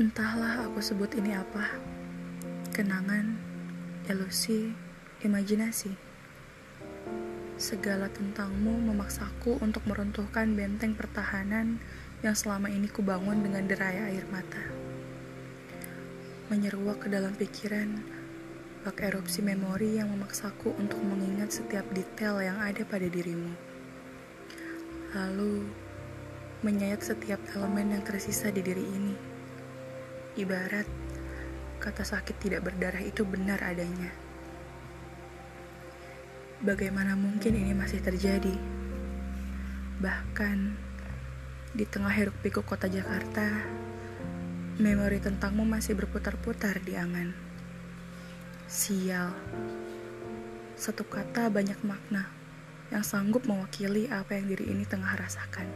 Entahlah aku sebut ini apa. Kenangan, ilusi, imajinasi. Segala tentangmu memaksaku untuk meruntuhkan benteng pertahanan yang selama ini kubangun dengan derai air mata. Menyeruak ke dalam pikiran, bak erupsi memori yang memaksaku untuk mengingat setiap detail yang ada pada dirimu. Lalu, menyayat setiap elemen yang tersisa di diri ini. Ibarat kata sakit tidak berdarah itu benar adanya. Bagaimana mungkin ini masih terjadi? Bahkan di tengah hiruk pikuk kota Jakarta, memori tentangmu masih berputar-putar di angan. Sial. Satu kata banyak makna yang sanggup mewakili apa yang diri ini tengah rasakan.